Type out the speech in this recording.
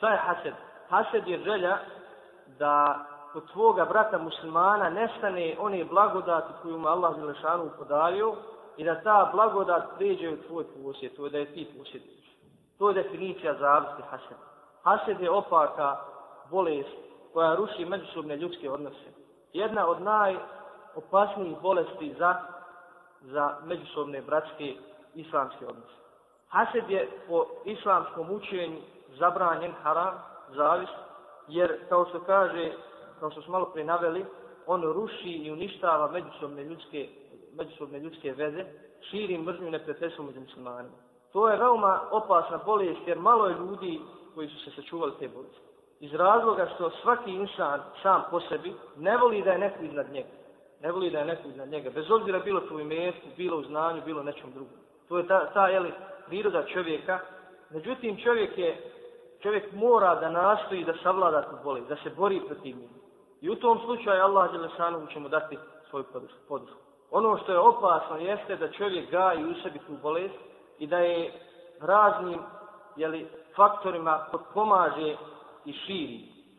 Šta je hased? Hased je želja da kod tvoga brata muslimana nestane one blagodati koju mu Allah Želešanu podario i da ta blagodat pređe u tvoj posjed, to je da je ti posjediš. To je definicija zavisti hased. Hased je opaka bolest koja ruši međusobne ljudske odnose. Jedna od najopasnijih bolesti za, za međusobne bratske islamske odnose. Hased je po islamskom učenju zabranjen haram, zavis, jer kao što kaže, kao što smo malo prije naveli, on ruši i uništava međusobne ljudske, međusobne ljudske veze, širi mržnju i neprijateljstvo među muslimanima. To je veoma opasna bolest jer malo je ljudi koji su se sačuvali te bolesti. Iz razloga što svaki insan sam po sebi ne voli da je neko iznad njega. Ne voli da je neko iznad njega. Bez obzira bilo to u imetku, bilo u znanju, bilo nečem drugom. To je ta, ta jeli, priroda čovjeka. Međutim, čovjek je čovjek mora da nastoji da savlada tu bolest, da se bori protiv njih. I u tom slučaju Allah Đelešanovu će mu dati svoju podršku. Ono što je opasno jeste da čovjek gaji u sebi tu bolest i da je raznim jeli, faktorima pomaže i širi.